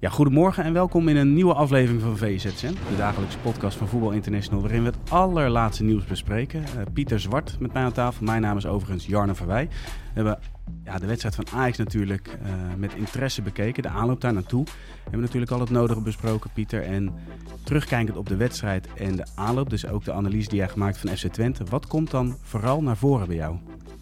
Ja, goedemorgen en welkom in een nieuwe aflevering van VZN, de dagelijkse podcast van Voetbal International, waarin we het allerlaatste nieuws bespreken. Uh, Pieter Zwart met mij aan tafel, mijn naam is overigens Jarno Verwij. We hebben ja, de wedstrijd van Ajax natuurlijk uh, met interesse bekeken, de aanloop daar naartoe. We hebben natuurlijk al het nodige besproken, Pieter. En terugkijkend op de wedstrijd en de aanloop, dus ook de analyse die jij gemaakt van FC Twente. Wat komt dan vooral naar voren bij jou?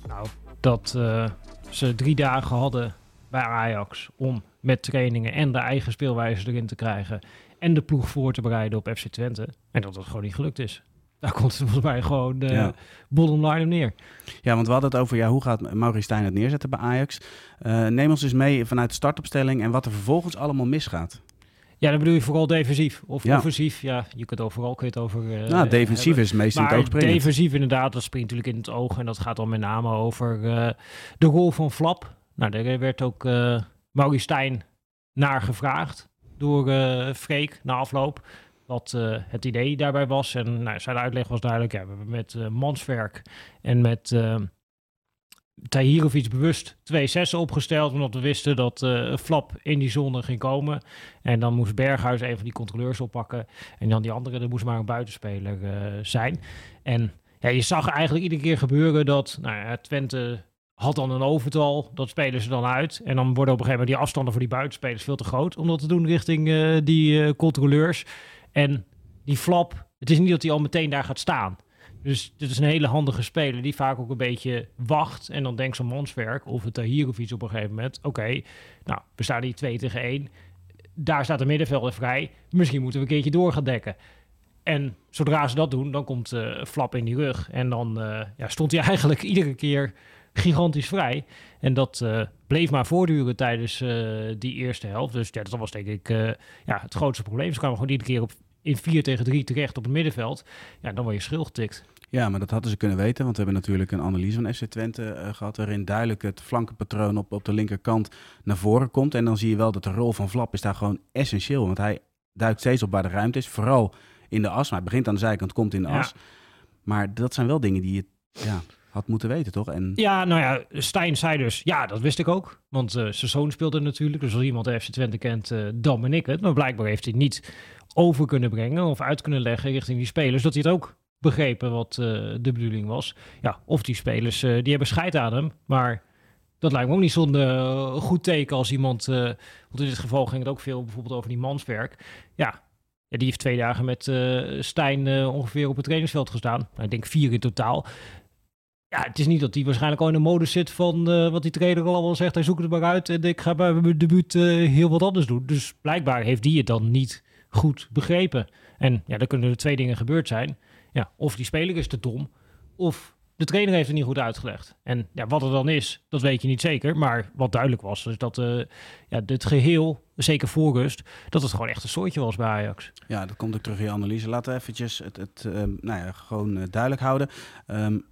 Nou, dat uh, ze drie dagen hadden bij Ajax om met trainingen en de eigen speelwijze erin te krijgen en de ploeg voor te bereiden op FC Twente. En dat dat gewoon niet gelukt is. Daar komt het volgens mij gewoon de ja. bottom line neer. Ja, want we hadden het over ja, hoe gaat Maurice Stijn het neerzetten bij Ajax. Uh, neem ons eens mee vanuit de startopstelling en wat er vervolgens allemaal misgaat. Ja, dan bedoel je vooral defensief of ja. offensief. Ja, je kunt overal kun je het over. Uh, nou, defensief hebben. is meestal maar het. Defensief inderdaad, dat springt natuurlijk in het oog. En dat gaat dan met name over uh, de rol van Flap. Nou, daar werd ook uh, naar gevraagd door uh, Freek na afloop. Wat uh, het idee daarbij was. En nou, zijn uitleg was duidelijk. Ja, we hebben met uh, Manswerk en met uh, Tahirovic bewust twee zessen opgesteld. Omdat we wisten dat Flap in die zone ging komen. En dan moest Berghuis een van die controleurs oppakken. En dan die andere, er moest maar een buitenspeler zijn. En ja, je zag eigenlijk iedere keer gebeuren dat nou Twente had dan een overtal. Dat spelen ze dan uit. En dan worden op een gegeven moment die afstanden voor die buitenspelers veel te groot. Om dat te doen richting uh, die uh, controleurs. En die flap, het is niet dat hij al meteen daar gaat staan. Dus dit is een hele handige speler die vaak ook een beetje wacht. En dan denkt zo'n Manswerk of het hier of iets op een gegeven moment. Oké, nou, we staan hier 2 tegen 1. Daar staat de middenvelder vrij. Misschien moeten we een keertje door gaan dekken. En zodra ze dat doen, dan komt uh, Flap in die rug. En dan ja, stond hij eigenlijk iedere keer gigantisch vrij. En dat uh, bleef maar voortduren tijdens uh, die eerste helft. Dus ja, dat was denk ik uh, ja, het grootste probleem. Ze kwamen gewoon iedere keer op, in 4 tegen 3 terecht op het middenveld. Ja, dan word je schil getikt. Ja, maar dat hadden ze kunnen weten, want we hebben natuurlijk een analyse van FC Twente uh, gehad, waarin duidelijk het flankenpatroon op, op de linkerkant naar voren komt. En dan zie je wel dat de rol van Flap is daar gewoon essentieel, want hij duikt steeds op waar de ruimte is, vooral in de as. Maar hij begint aan de zijkant, komt in de ja. as. Maar dat zijn wel dingen die je ja, had moeten weten, toch? En... Ja, nou ja, Stijn zei dus, ja, dat wist ik ook. Want uh, zijn zoon speelde natuurlijk, dus als iemand de FC Twente kent, uh, dan ben ik het. Maar blijkbaar heeft hij niet over kunnen brengen of uit kunnen leggen richting die spelers, dat hij het ook begrepen wat uh, de bedoeling was. Ja, of die spelers, die hebben scheid aan hem, maar dat lijkt me ook niet zo'n goed teken als iemand, want in dit geval ging het ook veel bijvoorbeeld over die manswerk. Ja, ja, die heeft twee dagen met uh, Stijn ongeveer op het trainingsveld gestaan. Nou, ik denk vier in totaal. Ja, het is niet dat hij waarschijnlijk al in de modus zit van uh, wat die trainer al allemaal zegt. Hij zoekt het maar uit en ik ga bij mijn debuut uh, heel wat anders doen. Dus blijkbaar heeft hij het dan niet goed begrepen. En ja, dan kunnen er twee dingen gebeurd zijn. Ja, of die speler is te dom, of de trainer heeft het niet goed uitgelegd. En ja, wat er dan is, dat weet je niet zeker. Maar wat duidelijk was, is dat uh, ja, dit geheel, zeker voor rust, dat het gewoon echt een soortje was bij Ajax. Ja, dat komt ook terug in analyse. Laten we eventjes het, het um, nou ja, gewoon duidelijk houden. Um,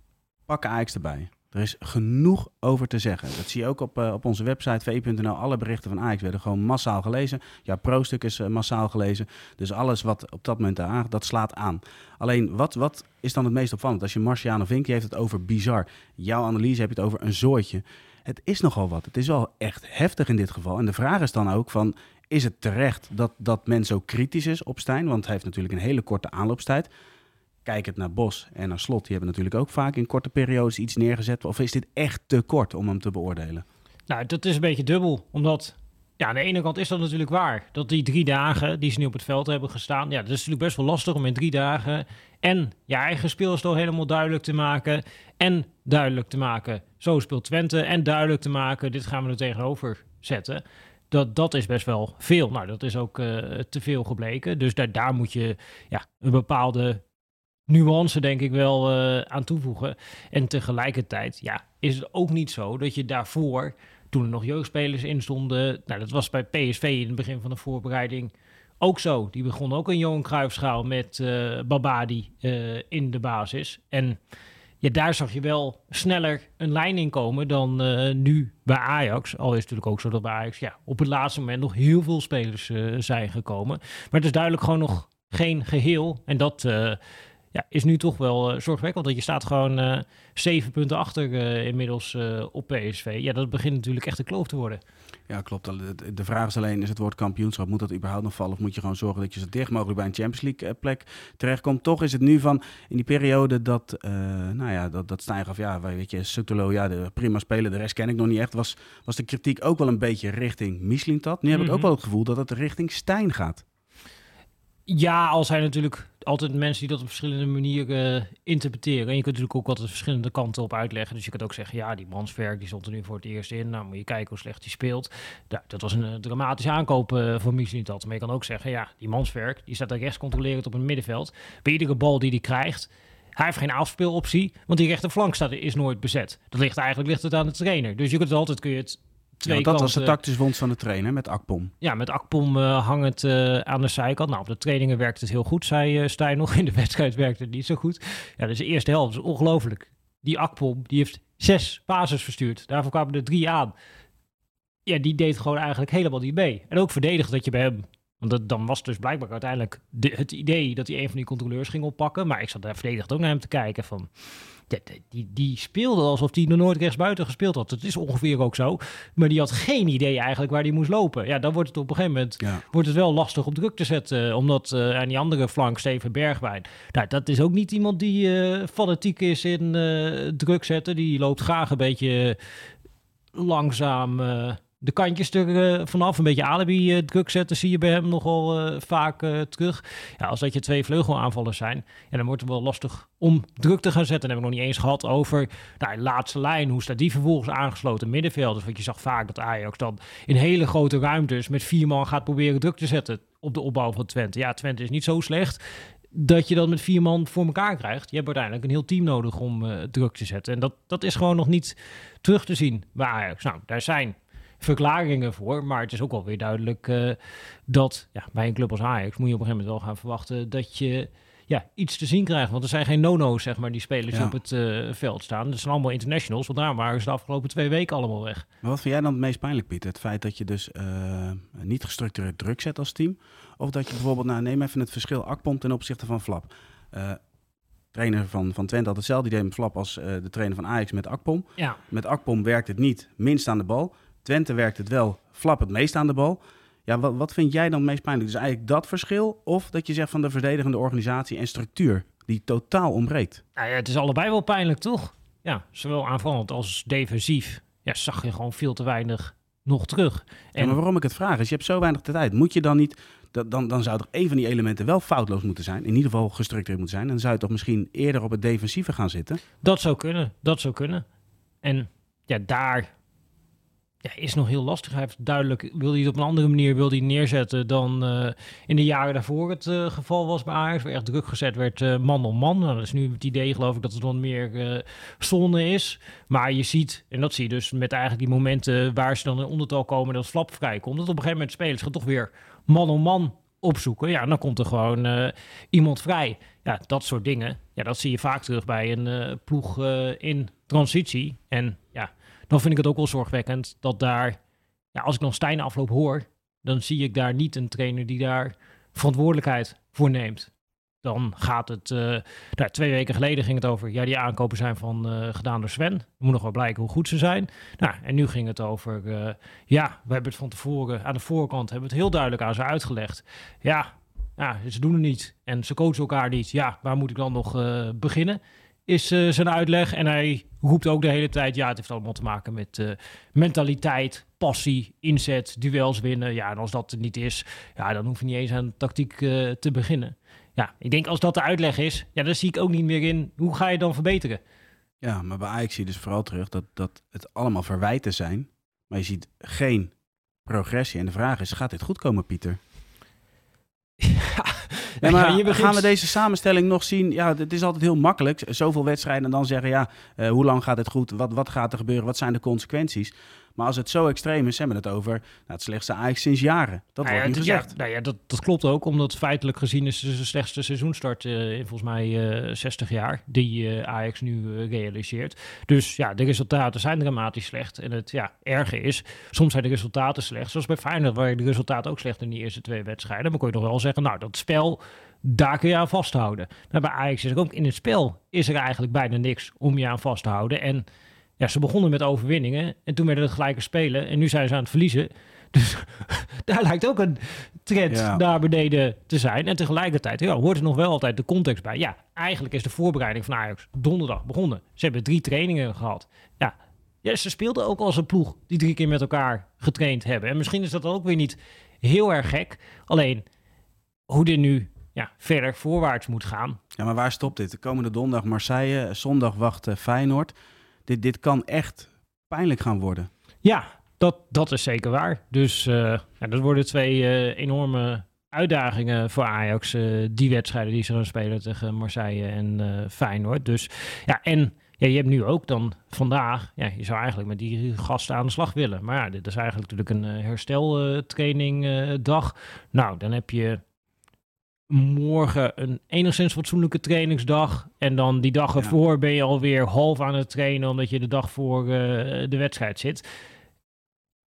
pakken Ajax erbij. Er is genoeg over te zeggen. Dat zie je ook op, uh, op onze website vi.nl. Alle berichten van Ajax werden gewoon massaal gelezen. Ja, pro-stuk is uh, massaal gelezen. Dus alles wat op dat moment aan, dat slaat aan. Alleen, wat, wat is dan het meest opvallend? Als je Marciano Vink, die heeft het over bizar. Jouw analyse heb je het over een zooitje. Het is nogal wat. Het is wel echt heftig in dit geval. En de vraag is dan ook van... Is het terecht dat, dat men zo kritisch is op Stijn? Want hij heeft natuurlijk een hele korte aanloopstijd kijk het naar Bos en naar Slot. Die hebben natuurlijk ook vaak in korte periodes iets neergezet. Of is dit echt te kort om hem te beoordelen? Nou, dat is een beetje dubbel. Omdat, ja, aan de ene kant is dat natuurlijk waar. Dat die drie dagen die ze nu op het veld hebben gestaan. Ja, dat is natuurlijk best wel lastig om in drie dagen en je eigen speelstijl helemaal duidelijk te maken. En duidelijk te maken, zo speelt Twente. En duidelijk te maken, dit gaan we er tegenover zetten. Dat, dat is best wel veel. Nou, dat is ook uh, te veel gebleken. Dus daar, daar moet je ja, een bepaalde nuance denk ik wel uh, aan toevoegen. En tegelijkertijd ja, is het ook niet zo dat je daarvoor, toen er nog jeugdspelers in stonden, nou dat was bij PSV in het begin van de voorbereiding ook zo. Die begon ook een Johan Cruijffschaal met uh, Babadi uh, in de basis. En ja, daar zag je wel sneller een lijn in komen dan nu bij Ajax. Al is het natuurlijk ook zo dat bij Ajax ja, op het laatste moment nog heel veel spelers zijn gekomen. Maar het is duidelijk gewoon nog geen geheel. En dat ja, is nu toch wel uh, zorgwekkend. Want je staat gewoon uh, zeven punten achter uh, inmiddels op PSV. Ja, dat begint natuurlijk echt een kloof te worden. Ja, klopt. De vraag is alleen, is het woord kampioenschap, moet dat überhaupt nog vallen? Of moet je gewoon zorgen dat je zo dicht mogelijk bij een Champions League plek terechtkomt? Toch is het nu van, in die periode dat, nou ja, dat, dat Stijn gaf, ja, weet je, Sutelo, ja, de prima speler, de rest ken ik nog niet echt, was, was de kritiek ook wel een beetje richting Mislintat. Nu heb ik ook mhm. wel het gevoel dat het richting Stijn gaat. Ja, al zijn natuurlijk altijd mensen die dat op verschillende manieren uh, interpreteren. En je kunt natuurlijk ook altijd verschillende kanten op uitleggen. Dus je kunt ook zeggen, ja, die Manswerk die stond er nu voor het eerst in. Nou, moet je kijken hoe slecht hij speelt. Dat was een uh, dramatische aankoop uh, voor dat. Maar je kan ook zeggen, ja, die Manswerk die staat daar rechts controlerend op een middenveld. Bij iedere bal die hij krijgt, hij heeft geen afspeeloptie, want die rechterflank staat, is nooit bezet. Dat ligt eigenlijk ligt het aan de trainer. Dus je kunt het altijd kun je het ja, dat was de tactische wond van de trainer met Akpom. Ja, met Akpom uh, hangend uh, aan de zijkant. Nou, op de trainingen werkt het heel goed, zei uh, Stijn nog. In de wedstrijd werkte het niet zo goed. Ja, dus de eerste helft is ongelooflijk. Die Akpom, die heeft zes bases verstuurd. Daarvoor kwamen er drie aan. Ja, die deed gewoon eigenlijk helemaal niet mee. En ook verdedigd dat je bij hem... Want dat, dan was dus blijkbaar uiteindelijk de, het idee dat hij een van die controleurs ging oppakken. Maar ik zat daar verdedigd ook naar hem te kijken van die, die speelde alsof hij nog nooit rechtsbuiten gespeeld had. Dat is ongeveer ook zo. Maar die had geen idee eigenlijk waar hij moest lopen. Ja, dan wordt het op een gegeven moment wordt het wel lastig om druk te zetten. Omdat uh, aan die andere flank, Steven Bergwijn. Nou, dat is ook niet iemand die uh, fanatiek is in druk zetten. Die loopt graag een beetje langzaam de kantjes er uh, vanaf. Een beetje alibi uh, druk zetten zie je bij hem nogal uh, vaak terug. Ja, als dat je twee vleugelaanvallers zijn, ja, dan wordt het wel lastig om druk te gaan zetten. Dan heb ik nog niet eens gehad over nou, de laatste lijn. Hoe staat die vervolgens aangesloten middenvelders? Want je zag vaak dat Ajax dan in hele grote ruimtes met vier man gaat proberen druk te zetten op de opbouw van Twente. Ja, Twente is niet zo slecht dat je dat met vier man voor elkaar krijgt. Je hebt uiteindelijk een heel team nodig om druk te zetten. En dat, dat is gewoon nog niet terug te zien bij Ajax. Nou, daar zijn verklaringen voor. Maar het is ook wel weer duidelijk uh, dat ja, bij een club als Ajax moet je op een gegeven moment wel gaan verwachten dat je ja, iets te zien krijgt. Want er zijn geen no-no's, zeg maar, die spelers op het uh, veld staan. Dat zijn allemaal internationals, want daar waren ze de afgelopen twee weken allemaal weg. Maar wat vind jij dan het meest pijnlijk, Pieter? Het feit dat je dus uh, niet gestructureerd druk zet als team? Of dat je bijvoorbeeld, nou, neem even het verschil Akpom ten opzichte van Flap. Uh, trainer van, van Twente had hetzelfde idee met Flap als de trainer van Ajax met Akpom. Ja. Met Akpom werkt het niet minst aan de bal. Twente werkt het wel, Flap het meest aan de bal. Ja, wat, wat vind jij dan het meest pijnlijk? Dus eigenlijk dat verschil of dat je zegt van de verdedigende organisatie en structuur die totaal ontbreekt? Nou ja, het is allebei wel pijnlijk, toch? Ja, zowel aanvallend als defensief. Ja, zag je gewoon veel te weinig nog terug. En... Ja, maar waarom ik het vraag is, je hebt zo weinig tijd. Moet je dan niet, dan, dan zou er een van die elementen wel foutloos moeten zijn. In ieder geval gestructureerd moeten zijn. Dan zou je toch misschien eerder op het defensieve gaan zitten? Dat zou kunnen, dat zou kunnen. En ja, daar ja, is nog heel lastig. Hij heeft duidelijk, wil hij het op een andere manier wil hij neerzetten dan uh, in de jaren daarvoor het uh, geval was bij Ajax, waar echt druk gezet werd uh, man om man. Nou, dat is nu het idee geloof ik dat het wat meer zonde is. Maar je ziet, en dat zie je dus met eigenlijk die momenten waar ze dan in ondertal komen dat Flap vrijkomt, dat op een gegeven moment spelers gaan toch weer man om man opzoeken. Ja, dan komt er gewoon iemand vrij. Ja, dat soort dingen. Ja, dat zie je vaak terug bij een ploeg in transitie. En dan vind ik het ook wel zorgwekkend dat daar, ja, als ik dan Stijn afloop hoor, dan zie ik daar niet een trainer die daar verantwoordelijkheid voor neemt. Dan gaat het, uh, twee weken geleden ging het over, ja, die aankopen zijn van, uh, gedaan door Sven. Er moet nog wel blijken hoe goed ze zijn. Nou, en nu ging het over, uh, ja, we hebben het van tevoren, aan de voorkant hebben we het heel duidelijk aan ze uitgelegd. Ja, ja ze doen het niet en ze coachen elkaar niet. Ja, waar moet ik dan nog beginnen? Is uh, zijn uitleg. En hij roept ook de hele tijd, ja, het heeft allemaal te maken met uh, mentaliteit, passie, inzet, duels winnen. Ja, en als dat er niet is, ja, dan hoef je niet eens aan tactiek uh, te beginnen. Ja, ik denk als dat de uitleg is, ja, dan zie ik ook niet meer in, hoe ga je dan verbeteren? Ja, maar bij Ajax zie je dus vooral terug dat, dat het allemaal verwijten zijn. Maar je ziet geen progressie. En de vraag is, gaat dit goed komen, Pieter? Ja, ja, maar begint... gaan we deze samenstelling nog zien? Ja, het is altijd heel makkelijk. Zoveel wedstrijden en dan zeggen, ja, uh, hoe lang gaat het goed? Wat, wat gaat er gebeuren? Wat zijn de consequenties? Maar als het zo extreem is, hebben we het over nou, het slechtste Ajax sinds jaren. Dat Nou ja, wordt ja, gezegd. nou ja, dat, dat klopt ook, omdat feitelijk gezien is het de slechtste seizoenstart eh, in volgens mij eh 60 jaar, die eh, Ajax nu eh, realiseert. Dus ja, de resultaten zijn dramatisch slecht. En het ja, erge is, soms zijn de resultaten slecht. Zoals bij Feyenoord, waar de resultaten ook slecht in die eerste twee wedstrijden. Maar kon je toch wel zeggen, nou, dat spel, daar kun je aan vasthouden. Maar bij Ajax is er ook in het spel is er eigenlijk bijna niks om je aan vast te houden. En ja, ze begonnen met overwinningen en toen werden het gelijke spelen. En nu zijn ze aan het verliezen. Dus daar lijkt ook een trend Ja. naar beneden te zijn. En tegelijkertijd ja, hoort er nog wel altijd de context bij. Ja, eigenlijk is de voorbereiding van Ajax donderdag begonnen. Ze hebben drie trainingen gehad. Ja, ja ze speelden ook als een ploeg die drie keer met elkaar getraind hebben. En misschien is dat ook weer niet heel erg gek. Alleen hoe dit nu ja, verder voorwaarts moet gaan. Ja, maar waar stopt dit? De komende donderdag Marseille, zondag wacht Feyenoord. Dit, dit kan echt pijnlijk gaan worden. Ja, dat, dat is zeker waar. Dus eh, ja, dat worden twee eh, enorme uitdagingen voor Ajax. eh, die wedstrijden die ze gaan spelen tegen Marseille en Feyenoord. Dus ja, en ja, je hebt nu ook dan vandaag, ja, je zou eigenlijk met die gasten aan de slag willen. Maar ja, dit is eigenlijk natuurlijk een hersteltraining dag. nou, dan heb je morgen een enigszins fatsoenlijke trainingsdag. En dan die dag Ja. ervoor ben je alweer half aan het trainen, omdat je de dag voor eh, de wedstrijd zit.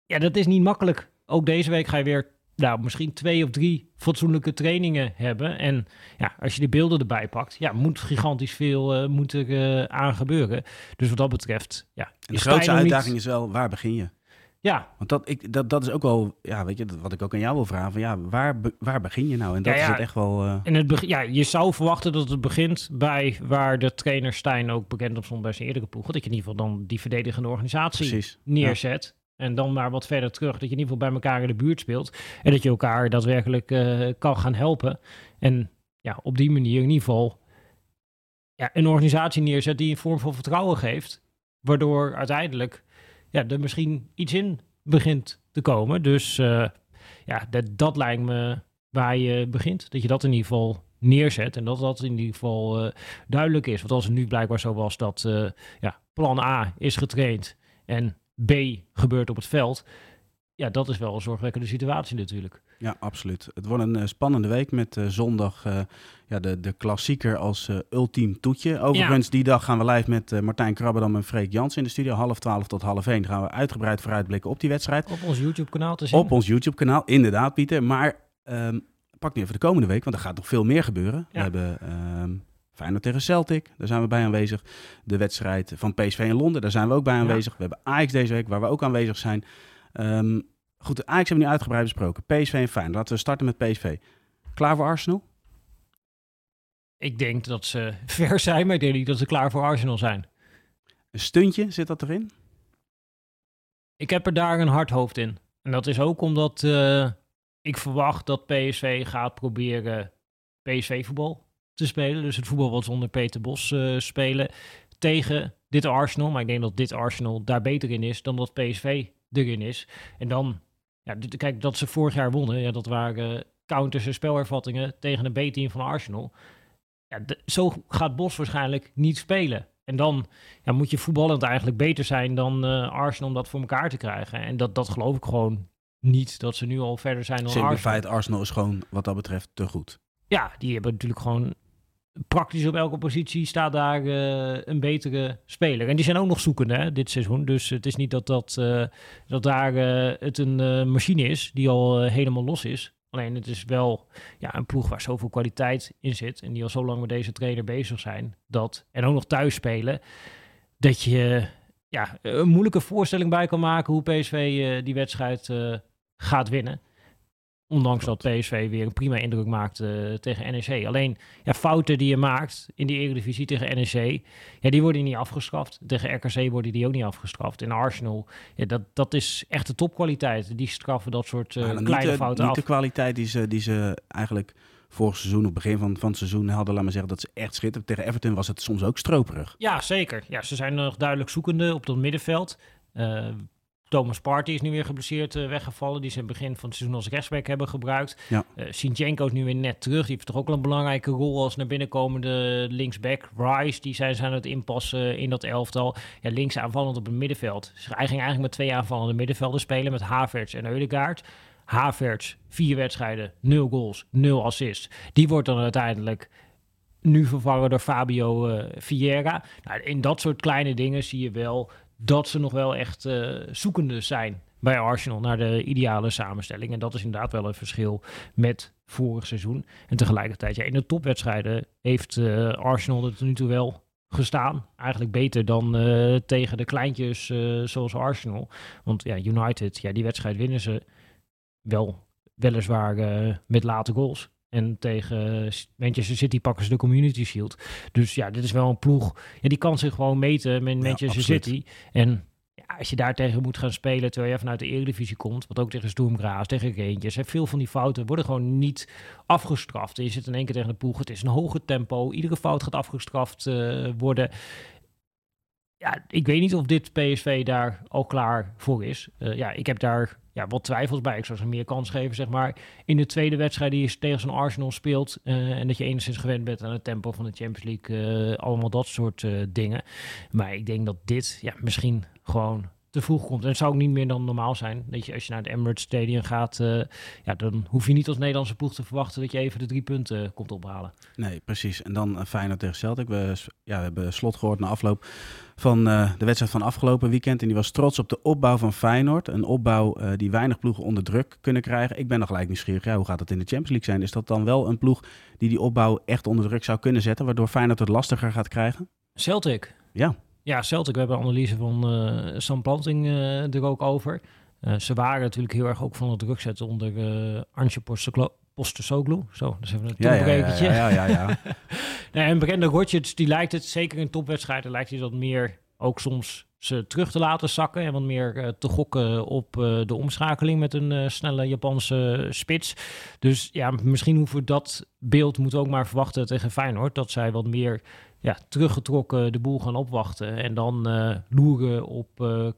Ja, dat is niet makkelijk. Ook deze week ga je weer, nou, misschien twee of drie fatsoenlijke trainingen hebben. En ja, als je de beelden erbij pakt, ja, moet gigantisch veel eh, moet er eh, aan gebeuren. Dus wat dat betreft, ja. En de grootste niet- uitdaging is wel, waar begin je? Ja, Want dat, ik, dat, dat is ook wel, ja, weet je, wat ik ook aan jou wil vragen. Van, ja, waar, waar begin je nou? En dat Ja, is het echt wel... eh, En het ja, je zou verwachten dat het begint bij waar de trainer Stijn ook bekend op stond bij zijn eerdere ploegen. Dat je in ieder geval dan die verdedigende organisatie precies. neerzet. En dan maar wat verder terug. Dat je in ieder geval bij elkaar in de buurt speelt. En dat je elkaar daadwerkelijk eh, kan gaan helpen. En ja, op die manier in ieder geval ja, een organisatie neerzet die een vorm van vertrouwen geeft. Waardoor uiteindelijk ja, er misschien iets in begint te komen. Dus eh, ja, dat, lijkt me waar je begint. Dat je dat in ieder geval neerzet. En dat dat in ieder geval eh, duidelijk is. Want als het nu blijkbaar zo was dat eh, ja, plan A is getraind en B gebeurt op het veld. Ja, dat is wel een zorgwekkende situatie natuurlijk. Ja, absoluut. Het wordt een eh, spannende week met eh, zondag eh, ja, de, de klassieker als ultiem toetje. Overigens, die dag gaan we live met Martijn Krabberdam en Freek Jans in de studio. Half twaalf tot half één gaan we uitgebreid vooruitblikken op die wedstrijd. Op ons YouTube kanaal te zien. Op ons YouTube-kanaal, inderdaad, Pieter. Maar ehm, pak nu even de komende week, want er gaat nog veel meer gebeuren. We hebben ehm Feyenoord tegen Celtic, daar zijn we bij aanwezig. De wedstrijd van PSV in Londen, daar zijn we ook bij aanwezig. We hebben Ajax deze week, waar we ook aanwezig zijn. Ehm, goed, Ajax hebben we nu uitgebreid besproken. PSV en Feyenoord. Laten we starten met PSV. Klaar voor Arsenal? Ik denk dat ze ver zijn, maar ik denk niet dat ze klaar voor Arsenal zijn. Een stuntje, zit dat erin? Ik heb er daar een hard hoofd in. En dat is ook omdat eh, ik verwacht dat PSV gaat proberen PSV-voetbal te spelen. Dus het voetbal wat ze onder Peter Bos eh, spelen tegen dit Arsenal. Maar ik denk dat dit Arsenal daar beter in is dan dat PSV erin is. En dan, ja, kijk, dat ze vorig jaar wonnen, ja, dat waren counters en spelervattingen tegen een B-team van Arsenal. Ja, de- zo gaat Bos waarschijnlijk niet spelen. En dan ja, moet je voetballend eigenlijk beter zijn dan eh, Arsenal om dat voor elkaar te krijgen. En dat, dat geloof ik gewoon niet, dat ze nu al verder zijn dan Simpel Arsenal. feit, Arsenal is gewoon wat dat betreft te goed. Ja, die hebben natuurlijk gewoon praktisch op elke positie staat daar eh, een betere speler. En die zijn ook nog zoekende hè, dit seizoen. Dus het is niet dat, dat, eh, dat daar eh, het een machine is die al helemaal los is. Alleen het is wel ja, een ploeg waar zoveel kwaliteit in zit. En die al zo lang met deze trainer bezig zijn. Dat, en ook nog thuis spelen. Dat je ja, een moeilijke voorstelling bij kan maken hoe PSV die wedstrijd gaat winnen. Ondanks dat PSV weer een prima indruk maakt eh, tegen NEC. Alleen ja, fouten die je maakt in die Eredivisie tegen NEC, ja, die worden niet afgestraft. Tegen RKC worden die ook niet afgestraft. En Arsenal, ja, dat, dat is echt de topkwaliteit. Die straffen dat soort eh, kleine niet, fouten niet af. de kwaliteit die ze, die ze eigenlijk vorig seizoen, op het begin van, van het seizoen hadden, laat maar zeggen, dat ze echt schitteren. Tegen Everton was het soms ook stroperig. Ja, zeker. Ja, ze zijn nog duidelijk zoekende op dat middenveld. Eh, Thomas Party is nu weer geblesseerd uh, weggevallen. Die ze in het begin van het seizoen als rechtsback hebben gebruikt. Ja. Uh, Sinchenko is nu weer net terug. Die heeft toch ook wel een belangrijke rol als naar binnenkomende linksback. Rice, die zijn ze aan het inpassen in dat elftal. Ja, links aanvallend op het middenveld. Dus hij ging eigenlijk met twee aanvallende middenvelden spelen. Met Havertz en Eudegaard. Havertz, vier wedstrijden, nul goals, nul assists. Die wordt dan uiteindelijk nu vervangen door Fabio uh, Vieira. Nou, in dat soort kleine dingen zie je wel dat ze nog wel echt uh, zoekende zijn bij Arsenal naar de ideale samenstelling. En dat is inderdaad wel een verschil met vorig seizoen. En tegelijkertijd, ja, in de topwedstrijden heeft uh, Arsenal er tot nu toe wel gestaan. Eigenlijk beter dan uh, tegen de kleintjes zoals Arsenal. Want ja, United, ja, die wedstrijd winnen ze wel weliswaar met late goals. En tegen Manchester City pakken ze de Community Shield. Dus ja, dit is wel een ploeg. Ja, die kan zich gewoon meten met Manchester. City. En ja, als je daar tegen moet gaan spelen terwijl je vanuit de Eredivisie komt, wat ook tegen Sturm Graz, tegen en veel van die fouten worden gewoon niet afgestraft. En je zit in één keer tegen de ploeg, het is een hoger tempo, iedere fout gaat afgestraft uh, worden. Ja, ik weet niet of dit PSV daar al klaar voor is. Uh, ja, ik heb daar ja, wat twijfels bij. Ik zou ze meer kans geven, zeg maar. In de tweede wedstrijd die je tegen zo'n Arsenal speelt. Uh, en dat je enigszins gewend bent aan het tempo van de Champions League. Uh, allemaal dat soort dingen. Maar ik denk dat dit ja, misschien gewoon te vroeg komt. En het zou ook niet meer dan normaal zijn. Dat je als je naar het Emirates Stadium gaat, uh, ja, dan hoef je niet als Nederlandse ploeg te verwachten dat je even de drie punten komt ophalen. Nee, precies. En dan uh, Feyenoord tegen Celtic. We, ja, we hebben slot gehoord na afloop van uh, de wedstrijd van afgelopen weekend. En die was trots op de opbouw van Feyenoord. Een opbouw uh, die weinig ploegen onder druk kunnen krijgen. Ik ben nog gelijk nieuwsgierig. Ja, hoe gaat het in de Champions League zijn? Is dat dan wel een ploeg die die opbouw echt onder druk zou kunnen zetten, waardoor Feyenoord het lastiger gaat krijgen? Celtic. Ja. Ja, Celtic, we hebben een analyse van uh, Sam Planting uh, er ook over. Uh, ze waren natuurlijk heel erg ook van het druk zetten onder uh, Antje Postosoglu. Zo, dat is even een ja, toebrekentje. Ja, ja, ja. ja, ja. nee, en bekende Rodgers, die lijkt het, zeker in topwedstrijden, lijkt hij dat meer ook soms ze terug te laten zakken en wat meer uh, te gokken op uh, de omschakeling met een uh, snelle Japanse spits. Dus ja, misschien hoeven we dat beeld moeten we ook maar verwachten tegen Feyenoord. Dat zij wat meer ja, teruggetrokken de boel gaan opwachten en dan loeren op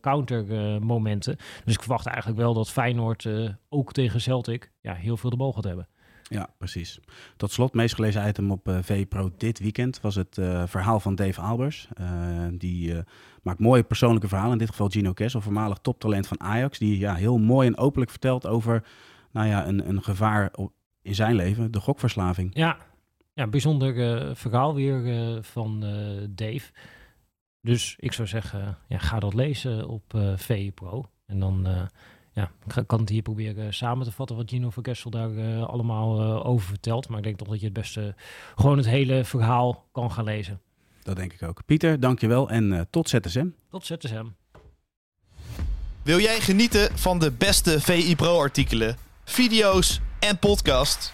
countermomenten. dus ik verwacht eigenlijk wel dat Feyenoord ook tegen Celtic ja, heel veel de bal gaat hebben. Ja, precies. Tot slot, meest gelezen item op uh, VPRO dit weekend was het uh, verhaal van Dave Albers. Uh, die maakt mooie persoonlijke verhalen. In dit geval Gino Kessel, voormalig toptalent van Ajax. Die ja, heel mooi en openlijk vertelt over nou ja, een, een gevaar in zijn leven, de gokverslaving. Ja, ja bijzonder verhaal weer van Dave. Dus ik zou zeggen, ja, ga dat lezen op VPRO. En dan ja, ik kan het hier proberen samen te vatten wat Gino van Kessel daar uh, allemaal uh, over vertelt. Maar ik denk toch dat je het beste gewoon het hele verhaal kan gaan lezen. Dat denk ik ook. Pieter, dankjewel en uh, tot ZSM. Tot ZSM. Wil jij genieten van de beste VI Pro artikelen, video's en podcast?